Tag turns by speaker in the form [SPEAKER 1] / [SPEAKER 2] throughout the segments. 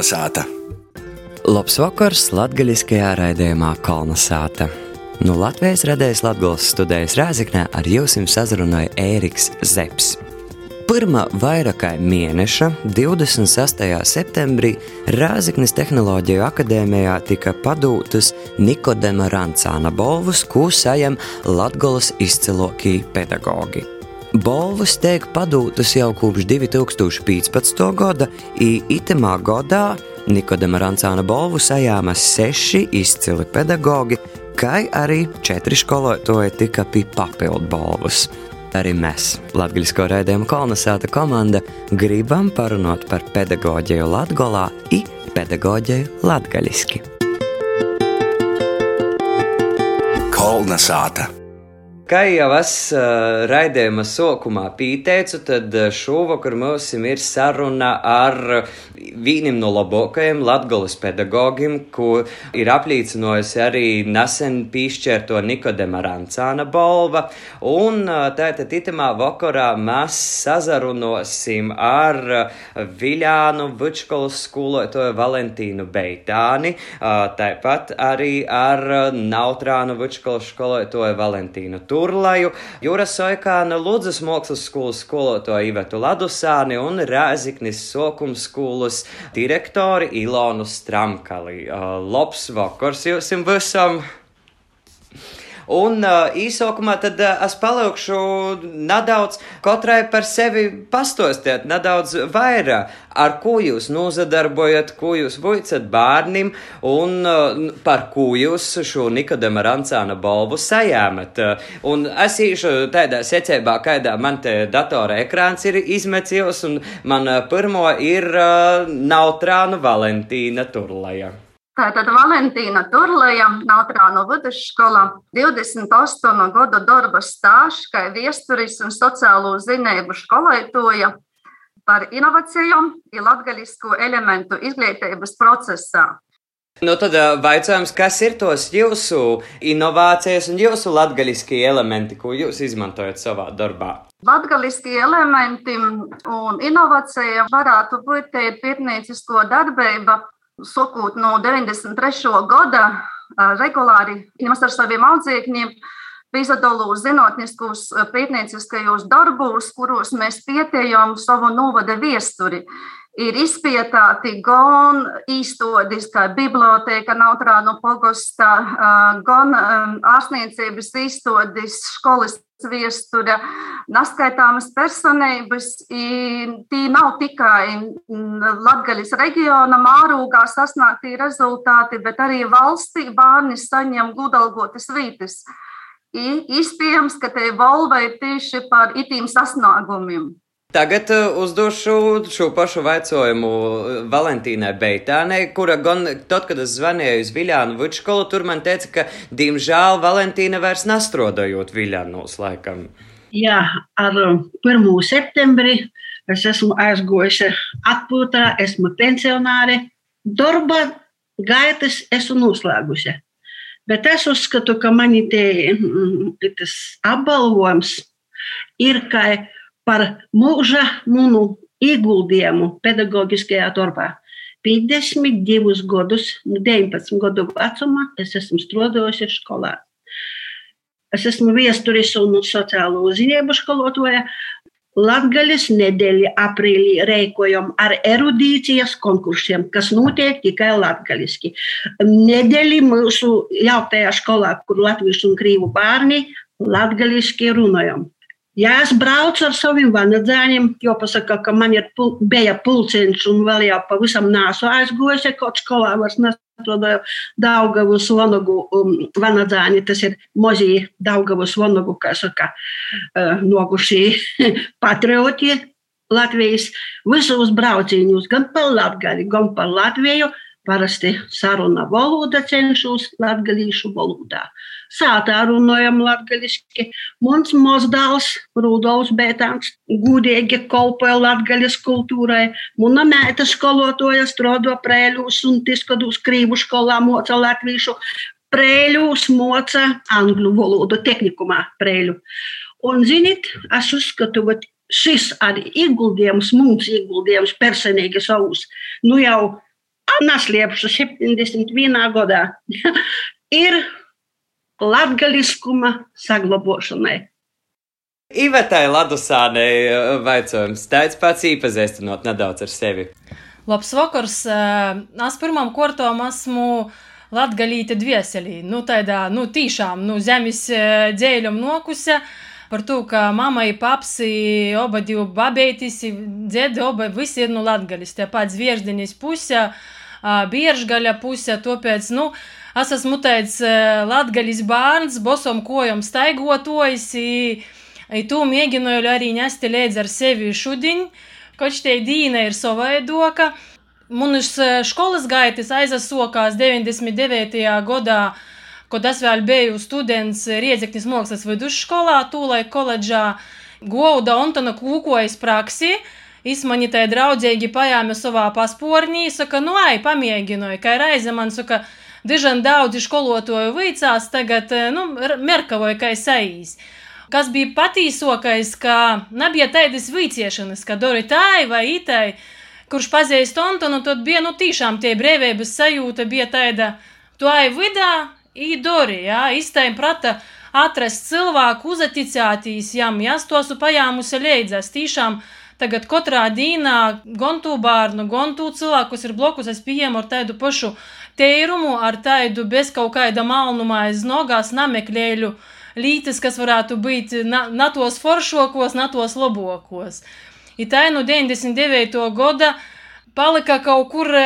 [SPEAKER 1] Kalnasāta!
[SPEAKER 2] Labs vakars latgaļiskajā raidījumā Kalnasāta. No Latvijas radējas Latgals studējas Rāziknē ar jūsim sazrunāja Ēriks Zeps. Pirmā vairākai mēneša, 26. septembrī, Rāziknes Tehnoloģiju akadēmijā tika padūtas Nikodema Rancāna balvas, ko sajam Latgolas izcilokī pedagogi. Balvas tiek padūtas jau kopš 2015. gada, i itemā gadā Nikodama Rancāna balvu sajāma seši izcili pedagogi, kā arī četri skolotāji tika pie papildu balvas. Arī mēs, Latvijas raidījuma kolonizēta komanda, gribam parunāt par pedagoģiju Latvijā, i pedagoģiju latgaļiski.
[SPEAKER 1] Kolnasāta!
[SPEAKER 2] Kā jau es uh, raidījuma sākumā pieteicu, tad šovakar mums ir saruna ar vienam no labākajiem latgales pedagogiem, ko ir apliecinājusi arī nesen piešķirto Nikodema Rancāna balva. Un tātad itamā vakarā mēs sazarunosim ar Viļānu Vučkolas skolotāju Valentīnu Beitāni, tāpat arī ar Nautrānu Vučkolas skolotāju Valentīnu. Turlaju, Jūras Soikāna Ludzas mākslas skolas skolotāju Ivetu Ladusāni un Rēziknis Sokums skolas direktori Ilonu Stramkali. Uh, labs vakars jums visam! Un uh, īsākumā tad uh, es palikšu nedaudz katrai par sevi pastostiet, nedaudz vairāk, ar ko jūs nozadarbojat, ko jūs vojcat bērnim un uh, par ko jūs šo Nikodema Rancāna balvu sajāmat. Un es īšu tādā secībā, kādā man te datora ekrāns ir izmecījis, un man pirmo ir Nautrānu Valentīna Turlaja.
[SPEAKER 3] Tātad Valentīna Turleja, Nautrāno vidusskola, 28 gadu darba stāsts, kā viesturis un sociālo zinēbu skolotāja par inovācijām un latgaļisku elementu izglītības procesā.
[SPEAKER 2] Nu, tad vaicājums, kas ir tos jūsu inovācijas un jūsu latgaļiskie elementi, ko jūs izmantojat savā darbā?
[SPEAKER 3] Latgaliskie elementi un inovācija varētu būt pētniecisko darbība, sakot, no 93. gada regulāri mēs ar saviem audzēkņiem piedalījāmies zinātniskos pētnieciskajos darbos, kuros mēs pētījām savu novada viesturi. Ir izpētāti gan īstenības, kā biblioteka, Nautrānu pogostā, gan ārstniecības īstenības, skolas viestura, neskaitāmas personības. Tī nav tikai Latvijas reģiona mārūgā sasniegti rezultāti, bet arī valstī bērni saņem gudalgotas vītas. Iespējams, ka te valva ir tieši par itīm sasniegumiem.
[SPEAKER 2] Tagad uh, uzdošu šo pašu jautājumu Valentīnai Beitānei, kura gan tad, kad es zvanīju uz Viljānu Vučkolu, tur man teica, ka, diemžēl, Valentīna vairs nastrodojot Viljānos laikam.
[SPEAKER 4] Jā, ar 1. septembri es esmu aizgojusi atpūtā, esmu pensionāre. Darba gaitas esmu noslēgusi. Bet es uzskatu, ka man te, tas apbalvojums ir, ka par mūža munu ieguldījumu pedagoģiskajā darbā. 52 gadus, 19 gadu vecumā es esmu strādājusi skolā. Es esmu viesturis un sociālo ziņojumu skolotāja. Latvijas nedēļa aprīlī rēkojam ar erudīcijas konkursiem, kas notiek tikai latgaliski. Nedēļa mūsu jauktajā skolā, kur latviešu un krīvu bērni latgaliski runājam. Ja es braucu ar saviem vanadzēņiem, jo pasaka, ka man ir pul, bija pulciņš un vēl jau pavisam nāsu aizgojis, ja kaut skolā vairs nestrādāju Daugavus Vanogu um, vanadzēņi, tas ir mozīji Daugavus Vanogu, kā saka, uh, nogušī patrioti Latvijas visos brauciņus, gan par Latgali, gan par Latviju, parasti saruna valoda cenšos latgalīšu valodā. Sātā runājam latgaliski. Mans mozdāls Rudolfs Bētāns gudīgi kolpoja latgaļas kultūrai. Muna mēta skolotoja strodo prēļūs un tiskadūs krīvu skolā moca latvīšu. Prēļūs moca angļu valodu tehnikumā prēļu. Un, zinit, es uzskatu, ka šis arī ieguldījums, mums ieguldījums personīgi savus, nu jau neslēpšu 71. gadā, ir latgaliskuma saglabošanai.
[SPEAKER 2] Ivetai Ladusānei eh, vaicājums, tāds pats īpazīstinot nedaudz ar sevi.
[SPEAKER 1] Labs vakars! Eh, es pirmām kārtām esmu latgalīte dvieselī. Nu, tādā, nu, tīšām, nu, zemes eh, dzēļam nokuse. Par to, ka mammai, papsi, oba divi babeitis, dzēdi, oba visi ir no nu, latgalis. Tie pats vieždinis pusē, biežgaļa pusē, tāpēc, nu, es esmu tāds latgalis bērns, bosom kojam staigotojis. I tu mēģināju arī nesti līdzi ar sevi šodien, kaut šī dīna ir savaidoka. Manas skolas gaitas aizsākās 99. gadā, kad es vēl biju students Riedzeknis mākslas vidusskolā, tūlaik koledžā, Gauda Antona kūkojas praksi. Jis mani tai draudzīgi paēma savā paspornī, saka, nu, ai, pamēģināju, kā reize man saka, dižan daudzi skolotoju vicās, tagad, nu, merkavoju, kā saīs kas bija patīsokais, ka nebija tādas viciešanas, ka dori tai vai itai, kurš pazīst Antonu, tad bija, nu, tiešām tie brīvības sajūta bija tāda, tu ai vidā, īdori, jā, iztaim prata atrast cilvēku uzaticētīs jam, jā, tos pajāmusi leidzas, tiešām, tagad katrā dīnā gan tu bērnu, gan tu cilvēku, kas ir blokus, es pieņemu ar tādu pašu teirumu, ar tādu bez kaut kāda malnumā aiz nogās nameklēļu, lītas, kas varētu būt na, na tos foršokos, na tos labokos. I tā no 99. gada palika kaut kur e,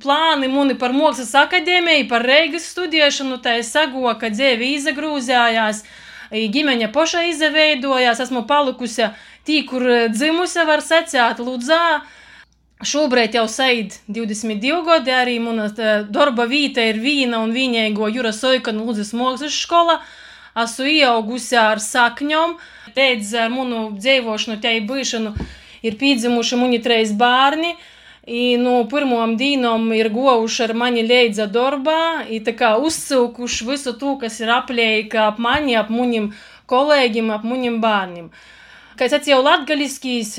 [SPEAKER 1] plāni muni par Mākslas akadēmiju, par Reigas studēšanu, tā es sago, ka dzēvi izagrūzējās, ģimeņa poša izaveidojās, esmu palikusi tī, kur e, dzimusi, var secēt, Ludzā. Šobrīd jau said 22 gadi, arī mana e, darba vieta ir vīna un viņēgo Jura Soikana Ludzas mākslas skola esmu ieaugusi ar sakņom, teicu ar manu dzīvošanu, tai bišanu ir piedzimuši mani trīs bērni. I no pirmām dienām ir govuši ar mani leidza darbā, i tā kā uzcilkuši visu to, kas ir aplēka ap mani, ap munim kolēģim, ap munim bērniem. Kā es atceru latgaliskīs,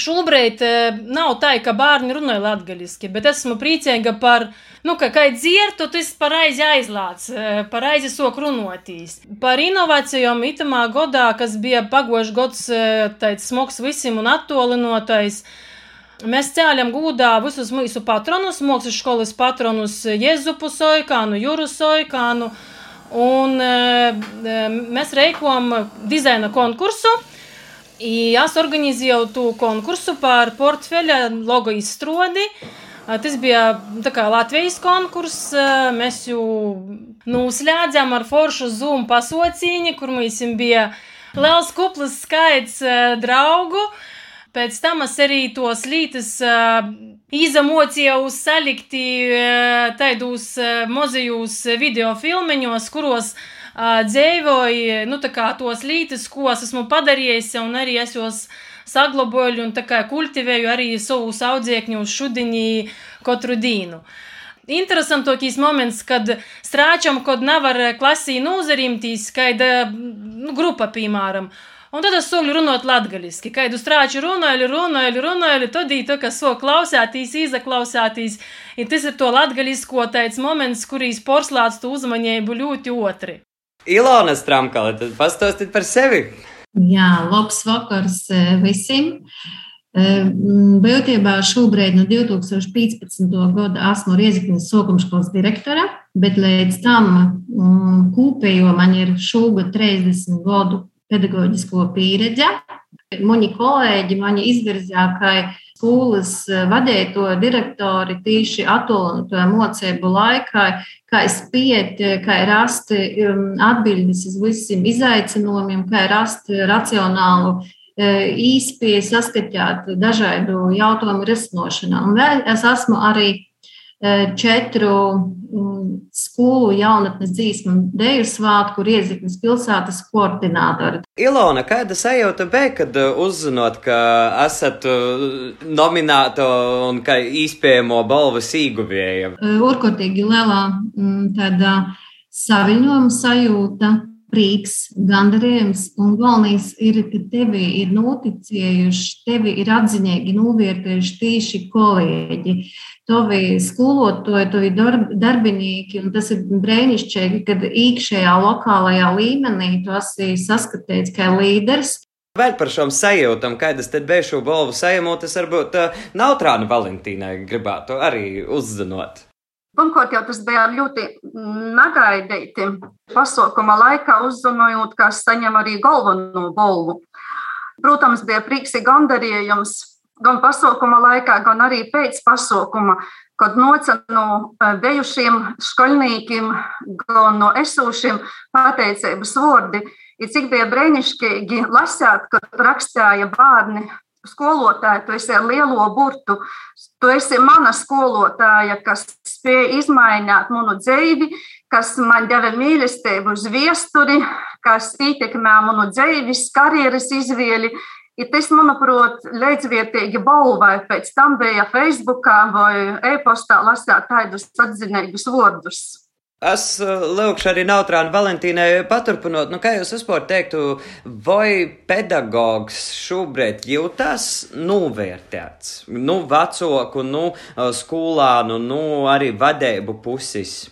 [SPEAKER 1] šobrīd nav tā, ka bērni runāja latgaliski, bet esmu priecīga par nu, ka, kā dzirdu, tas pareizi aizlāts, e, pareizi sok runotīs. Par inovācijām itamā godā, kas bija pagošs gods, e, tāds smogs visiem un attolinotais. Mēs cēlām gūdā visus mūsu patronus, mākslas skolas patronus Jēzupu Soikānu, Juru Soikānu, un mēs reikojam dizaina konkursu. Es organizēju to konkursu par portfeļa logo izstrādi. Tas bija kā, Latvijas konkurss. Mēs jau noslēdzām ar foršu Zoom pasaucīni, kur mums bija liels kuplis skaits draugu. Pēc tam es arī tos lītas izamocīju salikti taidos mozajos video filmiņos, kuros dzēvoju, nu tā tos lītas, ko es esmu padarījis, un arī es jūs saglaboju un kultivēju arī savus audzēkņus šudiņī katru dienu. Interesantākais moments, kad strāčam, kad nevar klasī nozarimtīs, kaida nu, grupa, piemēram. Un tad es sāku runāt latviešu, kādu strāču runāju, runāju, runāju, tad īstenībā, kas so klausātīs, izaklausātīs. Un tas ir to latviešu tāds moments, kurīs porcelāts tu uzmanību ļoti otri.
[SPEAKER 2] Ilona Stramkale, tad pastāstiet par sevi!
[SPEAKER 5] Jā, labs vakars e, visiem. E, būtībā šobrīd no 2015. gada esmu Rieziknis Sokumškolas direktore, bet līdz tam kūpējo man ir šogad 30 gadu pedagoģisko pieredze. Mani kolēģi mani izvirzīja, ka skolas vadīto direktori tieši attālināto mocību laikā, kā spiet, kā rast atbildes uz visiem izaicinājumiem, kā rast racionālu īspēju saskatīt dažādu jautājumu risinošanā. Un vēl es esmu arī četru skolu jaunatnes dzīsmu un deju svātku Rieziknes pilsētas koordinātori.
[SPEAKER 2] Ilona, kāda sajūta bija, kad uh, uzzinot, ka esat uh, nominēta un ka īspējamo balvas īguvēja?
[SPEAKER 5] Urkotīgi lielā mm, tāda saviņojuma sajūta prieks, gandarījums, un galvenais ir, ka tevi ir noticējuši, tevi ir atziņīgi novērtējuši tieši kolēģi, tovi skolotāji, tovi darbinieki, tas ir brēnišķīgi, kad iekšējā lokālajā līmenī tu esi saskatīts kā līderis,
[SPEAKER 2] Vēl par šām sajūtām, kādas tad bija šo balvu sajūtas, varbūt uh, Nautrāna Valentīnai gribētu arī uzzinot.
[SPEAKER 3] Pirmkārt, jau tas bija ļoti negaidīti. Pasaukuma laikā uzzinājot, ka saņem arī galveno balvu. Protams, bija prieks un gandarījums gan pasaukuma laikā, gan arī pēc pasaukuma, kad noca no bijušiem skolniekiem, gan no esošiem pateicības vārdi Ir cik bija brīnišķīgi lasīt, kad rakstīja bērni. Skolotāja, tu esi ar lielo burtu, tu esi mana skolotāja, kas spēja izmainīt manu dzīvi, kas man deva mīlestību uz viesturi, kas ietekmē manu dzīves, karjeras izvēli. Ir tas, manuprāt, līdzvietīgi balvai. Pēc tam bija Facebookā vai e-pastā lasīt tādus atzinīgus vārdus.
[SPEAKER 2] Es eh, lūkšu arī Nautrānu Valentīnai paturpinot, nu, kā jūs vispār teiktu, vai pedagogs šobrīd jūtas novērtēts? Nu, vecoku, nu, eh, skolānu, nu, arī vadību puses.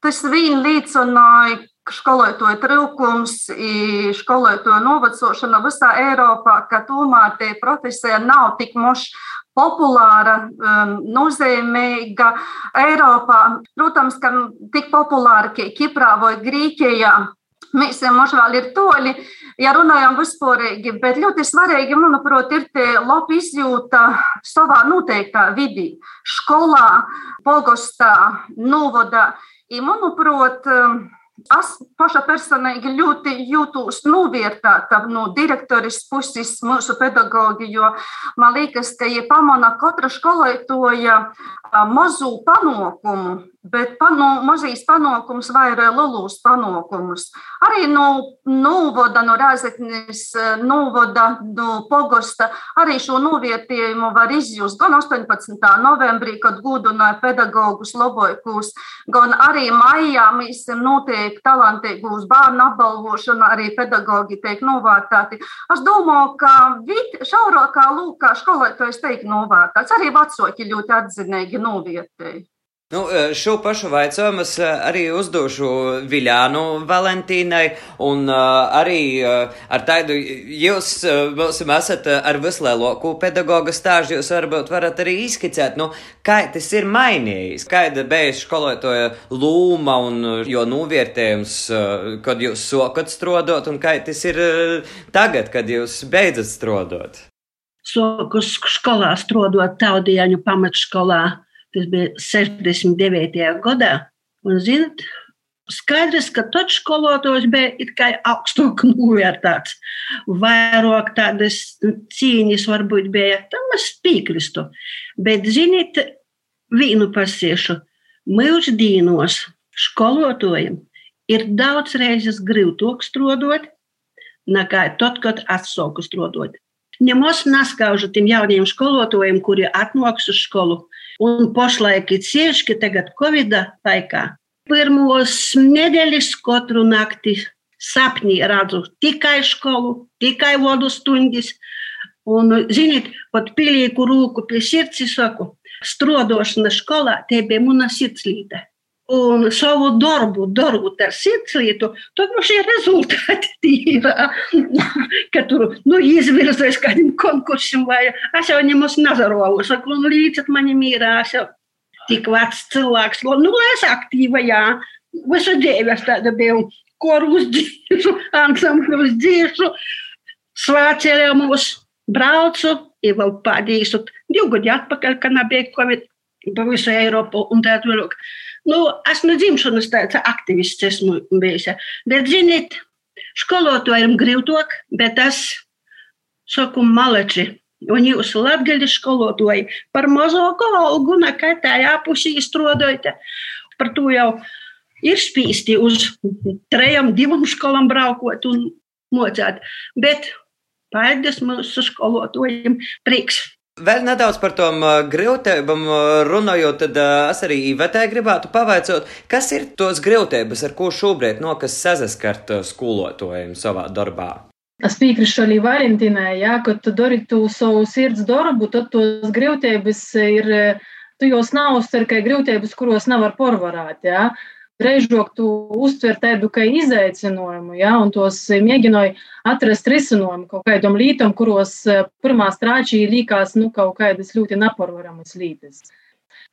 [SPEAKER 3] Tas vien līdzināja skolotāju trūkums, skolotāju novecošana visā Eiropā, ka tomēr tie profesija nav tik moši populāra, um, nozīmīga Eiropā. Protams, ka tik populāra kā Kiprā vai Grīķijā. Mēs mums vēl ir toļi, ja runājam vispārīgi, bet ļoti svarīgi, manuprāt, ir tie labi izjūta savā noteiktā vidī, skolā, pogostā, novodā. I, manuprāt, um, Es paša personīgi ļoti jūtos novērtēta no direktoras puses, mūsu pedagoģi, jo man liekas, ka, ja pamana katra skolotāja mazu panākumu, bet panu, mazīs panākums vairāk lielus panākumus. Arī no Nūvoda, no Rēzeknes, Nūvoda, no Pogosta, arī šo novērtējumu var izjust gan 18. novembrī, kad gudināja pedagogus Loboikus, gan arī maijā mēs notiek talantīgus bērnu apbalvošana, arī pedagogi tiek novērtēti. Es domāju, ka vid, šaurākā lūkā skolotājs tiek novērtēts, arī vecāki ļoti atzinīgi novērtēji.
[SPEAKER 2] Nu, e, šo pašu jautājumu es e, arī uzdošu Viljānu Valentīnai, un uh, arī ar tādu jūs, mums esat ar vislielāko pedagoga stāžu, jūs varbūt varat arī izskicēt, nu, kā tas ir mainījis, kāda bija skolotāja lūma un jo novērtējums, kad jūs sokat strodot, un kā tas ir tagad, kad jūs beidzat strodot.
[SPEAKER 4] Soku skolā strodot taudieņu pamatskolā Tas bija 69. gadā. Un, zinat, skaidrs, ka tad skolotājs bija it kā augstāk novērtēts. Vairāk tādas cīņas varbūt bija, tam es piekrīstu. Bet, ziniet, vienu pasiešu, mūždienos skolotājiem ir daudz reizes grūtāk strādāt, nekā tad, kad atsauku strādāt. Nemaz neskaužu tiem jauniem skolotājiem, kuri atnāks uz skolu Un pašlaik ir cieši tagad Covid laikā. Pirmos nedēļas katru nakti sapnī redzu tikai skolu, tikai vodu stundas. Un, ziniet, pat pilīku rūku pie sirds saku, strodošana skolā, te bija mana sirdslīte un savu darbu darot ar sirdsvietu, tad nu šie rezultāti ir, ka tur nu, izvirzēs kādam konkursam vai es jau nemaz nazarovu, saku, un līdzat mani mīrā, es jau tik vecs cilvēks, nu, es aktīva, jā, visu dzīvi es tāda biju, koru uzdzīšu, ansambli uzdzīšu, svētceļojumus braucu, ir vēl pādīšu, divu gadu atpakaļ, kad nebija Covid, pa visu Eiropu un tā tālāk. Nu, es no dzimšanas tāds aktivists esmu bijis. Bet, ziniet, skolotājiem grūtāk, bet es saku maleči. Un jūs latgaļi skolotāji par mazāku algu nekā tajā pusī strādājat. Par to jau ir spīsti uz trejām, divām skolām braukot un mocēt. Bet paldies mūsu skolotājiem prieks.
[SPEAKER 2] Vēl nedaudz par tom grūtībām runājot, tad es arī Ivetē gribētu pavaicot, kas ir tos grūtības, ar ko šobrīd nokas sazaskart skolotājiem savā darbā?
[SPEAKER 1] Es piekrītu arī Valentīnai, ja, ka tu dari tu savu sirds darbu, tad tos grūtības ir, tu jau nav uztver, ka ir grūtības, kuros nevar porvarēt. Ja. Reizāk tu uztver tādu kā izaicinājumu, ja, un tos mēģināji atrast risinājumu kaut kādam lītam, kuros eh, pirmā strāčī līkās nu, kaut kādas ļoti neparvaramas lītas.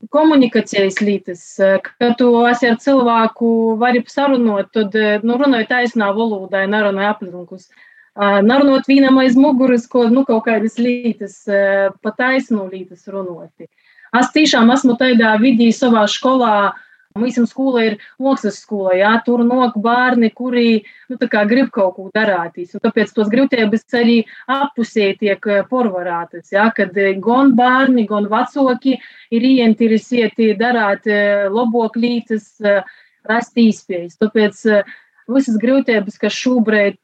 [SPEAKER 1] Komunikācijas lītas, eh, kad tu esi ar cilvēku, vari sarunot, tad nu, runāj taisnā valodā, nerunāj aplinkus. Narunot vienam aiz muguras, ko nu, kaut kādas lītas, pa taisnu lītas runoti. Es tiešām esmu tādā vidī savā skolā, uh, Mums skola ir mākslas skola, jā, tur nok bērni, kuri nu, grib kaut ko darīt. Tāpēc tos grūtības arī apusē tiek eh, porvarētas. Jā, kad eh, gan bērni, gan vecāki ir ieinteresēti darīt eh, labāk lītas, rast īspējas. Tāpēc visas grūtības, kas šobrīd,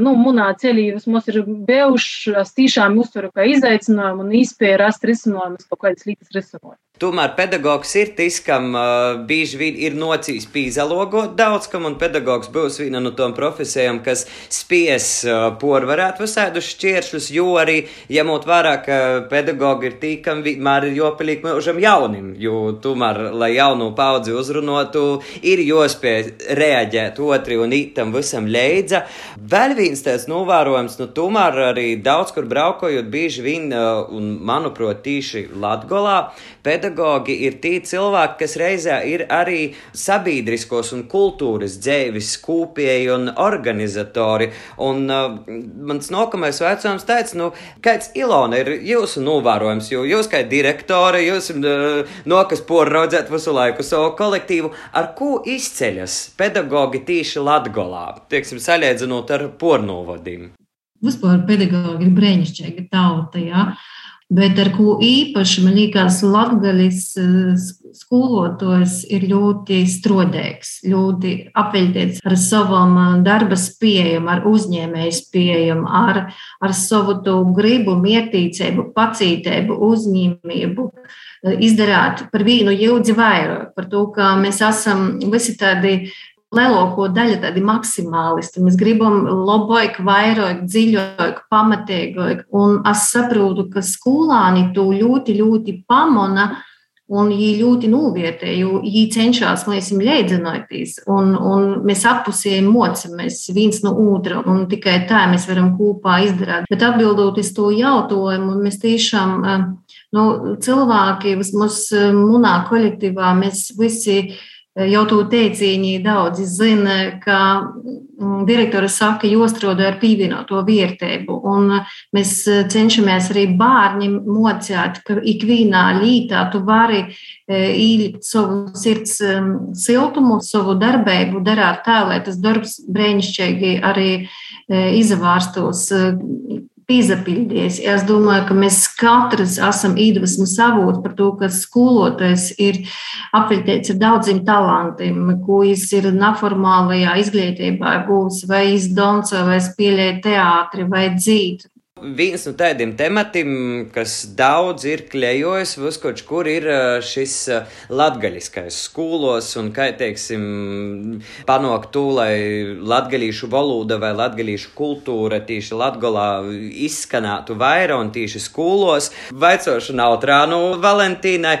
[SPEAKER 1] nu, manā ceļā mums ir bijušas, tiešām uztveru kā izaicinājumu un īspēju rast risinājumus, kaut kādas lietas risināt.
[SPEAKER 2] Tomēr pedagogs ir tas, kam uh, bieži vien ir nocīs pīzalogot daudz, kam un pedagogs būs viena no tām profesijām, kas spies uh, porvarēt visādus šķēršļus, jo arī ņemot vērā, ka pedagogi ir tī, kam vienmēr ir jopilīgi mūžam jaunim, jo tomēr, lai jaunu paudzi uzrunotu, ir jospēj reaģēt otri un itam visam leidza. Vēl viens tāds novērojums, nu tomēr arī daudz kur braukojot bieži vien, uh, un manuprāt, tīši Latgolā, pedagogi ir tie cilvēki, kas reizē ir arī sabiedriskos un kultūras dzēvis skūpēji un organizatori. Un uh, mans nākamais vecums teica, nu, kāds Ilona ir jūsu novērojums, jo jūs kā direktore, jūs uh, nokas poraudzēt visu laiku savu kolektīvu, ar ko izceļas pedagogi tīši Latgolā, tieksim, salīdzinot ar pornovadīm.
[SPEAKER 5] Vispār pedagogi ir brīnišķīga tauta. Ja? Bet ar ko īpaši man liekas, Latvijas eh, skolotājs ir ļoti strodīgs, ļoti apveļties ar savam eh, darba spējām, ar uzņēmēju spējām, ar, ar savu gribu, mietīcību, pacītību, uzņēmību eh, izdarīt par vienu jūdzi vairāk, par to, ka mēs esam visi tādi lielāko daļu tādi maksimālisti. Mēs gribam labāk, vairāk, dziļāk, pamatīgāk. Un es saprotu, ka skolāni to ļoti, ļoti pamana. Un viņi ļoti novietē, jo viņi cenšas mēs leidzināties. Un, un mēs apusējam mocamies viens no otra, un tikai tā mēs varam kopā izdarīt. Bet atbildot uz to jautājumu, mēs tiešām, nu, cilvēki, mums, manā kolektīvā, mēs visi Jau tu teicīņi daudzi zina, ka mm, direktori saka, jāstrādā ar pievienoto vērtību. Un mēs cenšamies arī bērniem mocīt, ka ikvienā lītā tu vari īlikt savu sirds siltumu, savu darbību, darīt tā, lai tas darbs brēnišķīgi arī izvārstos piezapildījies. Es domāju, ka mēs katrs esam iedvesmu savot par to, ka skolotājs ir apveltīts ar daudziem talantiem, ko viņš ir neformālajā izglītībā būs, vai izdonco, vai spēlē teātri, vai dzīt.
[SPEAKER 2] Viens no tādiem tematiem, kas daudz ir kļējojis, uzkoč, kur ir šis latgaļiskais skolos un, kā teiksim, panākt to, lai latgaļīšu valoda vai latgaļīšu kultūra tīši latgolā izskanētu vairāk un tīši skolos. Vaicošana autrānu Valentīnai.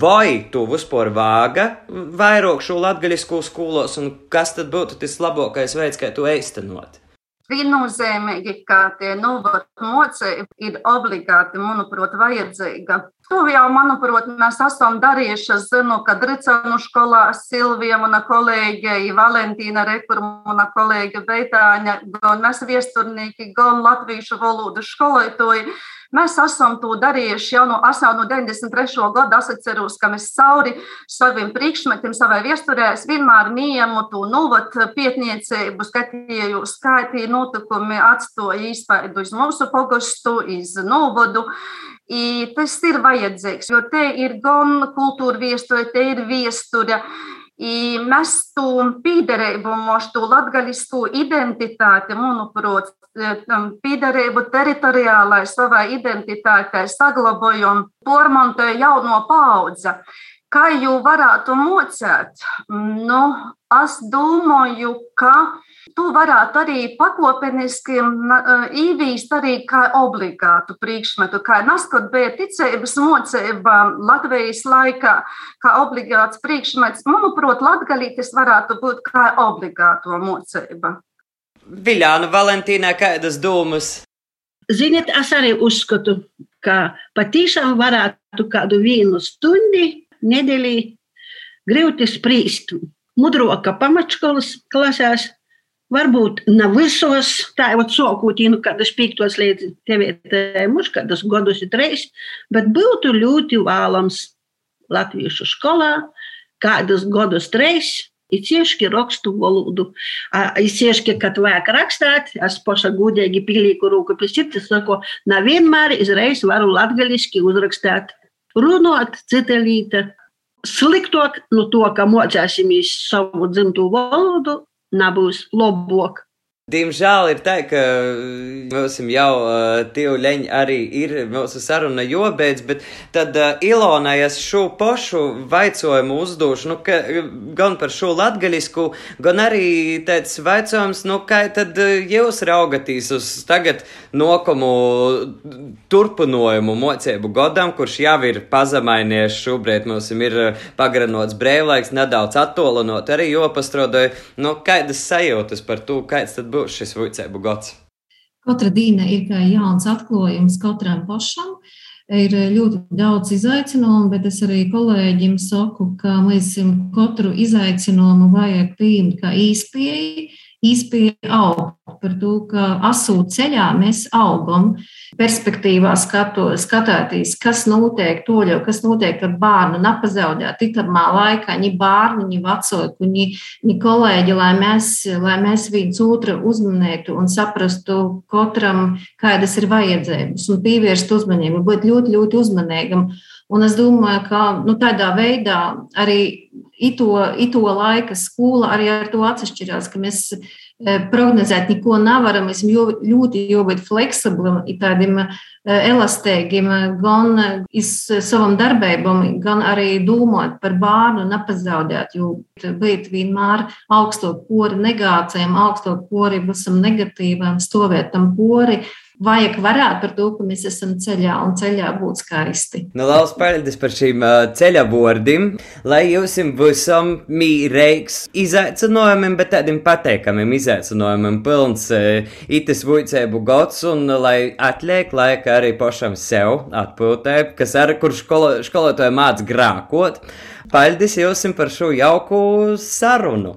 [SPEAKER 2] Vai tu vispār vāga vairāk šo latgaļisko skolos un kas tad būtu tas labākais veids, kā to īstenot?
[SPEAKER 3] Viennozīmīgi, ka tie novatu mocēji ir obligāti, manuprāt, vajadzīga. To jau, manuprāt, mēs esam darījuši. Es zinu, ka Dricanu skolā Silvija, mana kolēģe, Valentīna Rekur, mana kolēģe Beitāņa, gan mēs viesturnīgi, gan latviešu valodu skolotāji Mēs esam to darījuši jau no, no 93. gada. Es atceros, ka mēs cauri saviem priekšmetiem, savai viesturē, vienmēr mījamu to nuvat pietniecību, skatīju, skaitīju notikumi, atstāja īspaidu uz mūsu pogostu, iz novadu. I tas ir vajadzīgs, jo te ir gan kultūra viesture, te ir viesture. I mēs to pīderību, mūsu latgaļisku identitāti, manuprāt, pīderību teritoriālai savai identitātei saglabājam, pormontoja jauno paudze. Kā jau varētu mocēt? Nu, es domāju, ka tu varētu arī pakopeniski īvīst arī kā obligātu priekšmetu, kā naskot bija ticības mocība Latvijas laikā, kā obligāts priekšmets. Manuprāt, latgalītis varētu būt kā obligāto mocība.
[SPEAKER 2] Viljāna Valentīnā, kādas domas?
[SPEAKER 4] Ziniet, es arī uzskatu, ka patīšām varētu kādu vienu stundi nedēļā grūti spriest. Mudroka pamatskolas klasēs, varbūt ne visos, tā jau sākot, nu, kādas piektos līdz devietiem, kādas gadus ir reizes, bet būtu ļoti vēlams latviešu skolā kādas gadus reizes. Ir cieši rakstu valodu. Ir cieši, kad vajag rakstīt, es paša gudīgi pilīku rūku pie sirds, saku, nevienmēr izreiz varu latgaliski uzrakstīt. Runāt cita līta, sliktok no to, ka mocēsimies savu dzimto valodu, nebūs labāk.
[SPEAKER 2] Diemžēl ir tā, ka mums jau uh, tīvleņi arī ir mūsu saruna jobeidz, bet tad uh, Ilonai es šo pašu vaicojumu uzdošu, nu, ka, gan par šo latgaļisku, gan arī tāds vaicojums, nu, kā tad jūs raugatīs uz tagad nokumu turpinojumu mocību godam, kurš jau ir pazemainies šobrīd, mums ir pagarinots brēvlaiks, nedaudz attolinot, arī jopastrodoju, nu, kādas sajūtas par to, kāds tad būs šis vicēbu gads?
[SPEAKER 5] Katra diena ir kā jauns atklājums katram pašam. Ir ļoti daudz izaicinājumu, bet es arī kolēģim saku, ka mēs katru izaicinājumu vajag pieņemt kā īspēju, īspēja augt, par to, ka asū ceļā mēs augam, perspektīvā skato, skatāties, kas notiek toļo, kas notiek ar bērnu, nepazaudēt tikamā laikā, viņi bērni, viņi vecāki, viņi, viņi kolēģi, lai mēs, lai mēs viens otru uzmanītu un saprastu katram, kādas ir vajadzības un pievērst uzmanību, būt ļoti, ļoti uzmanīgam. Un es domāju, ka nu, tādā veidā arī ito, ito laika skola arī ar to atšķirās, ka mēs e, prognozēt neko nevaram. Mēs ļoti jābūt fleksiblim, tādiem e, elastīgiem, gan savam darbībam, gan arī domāt par bērnu nepazaudēt, jo būt vienmēr augstot pori negācijām, augstot pori visam negatīvam, stāvēt tam pori vajag varēt par to, ka mēs esam ceļā un ceļā būt skaisti.
[SPEAKER 2] Nu, Laus, paldies par šīm uh, ceļa bordim, lai jums visam mīreiks izaicinājumiem, bet tādiem pateikamiem izaicinājumiem pilns uh, itis vuicēbu gods un uh, lai atliek laika arī pašam sev atpūtē, kas ar kur školo, skolotāju māc grākot. Paldies jums par šo jauku sarunu!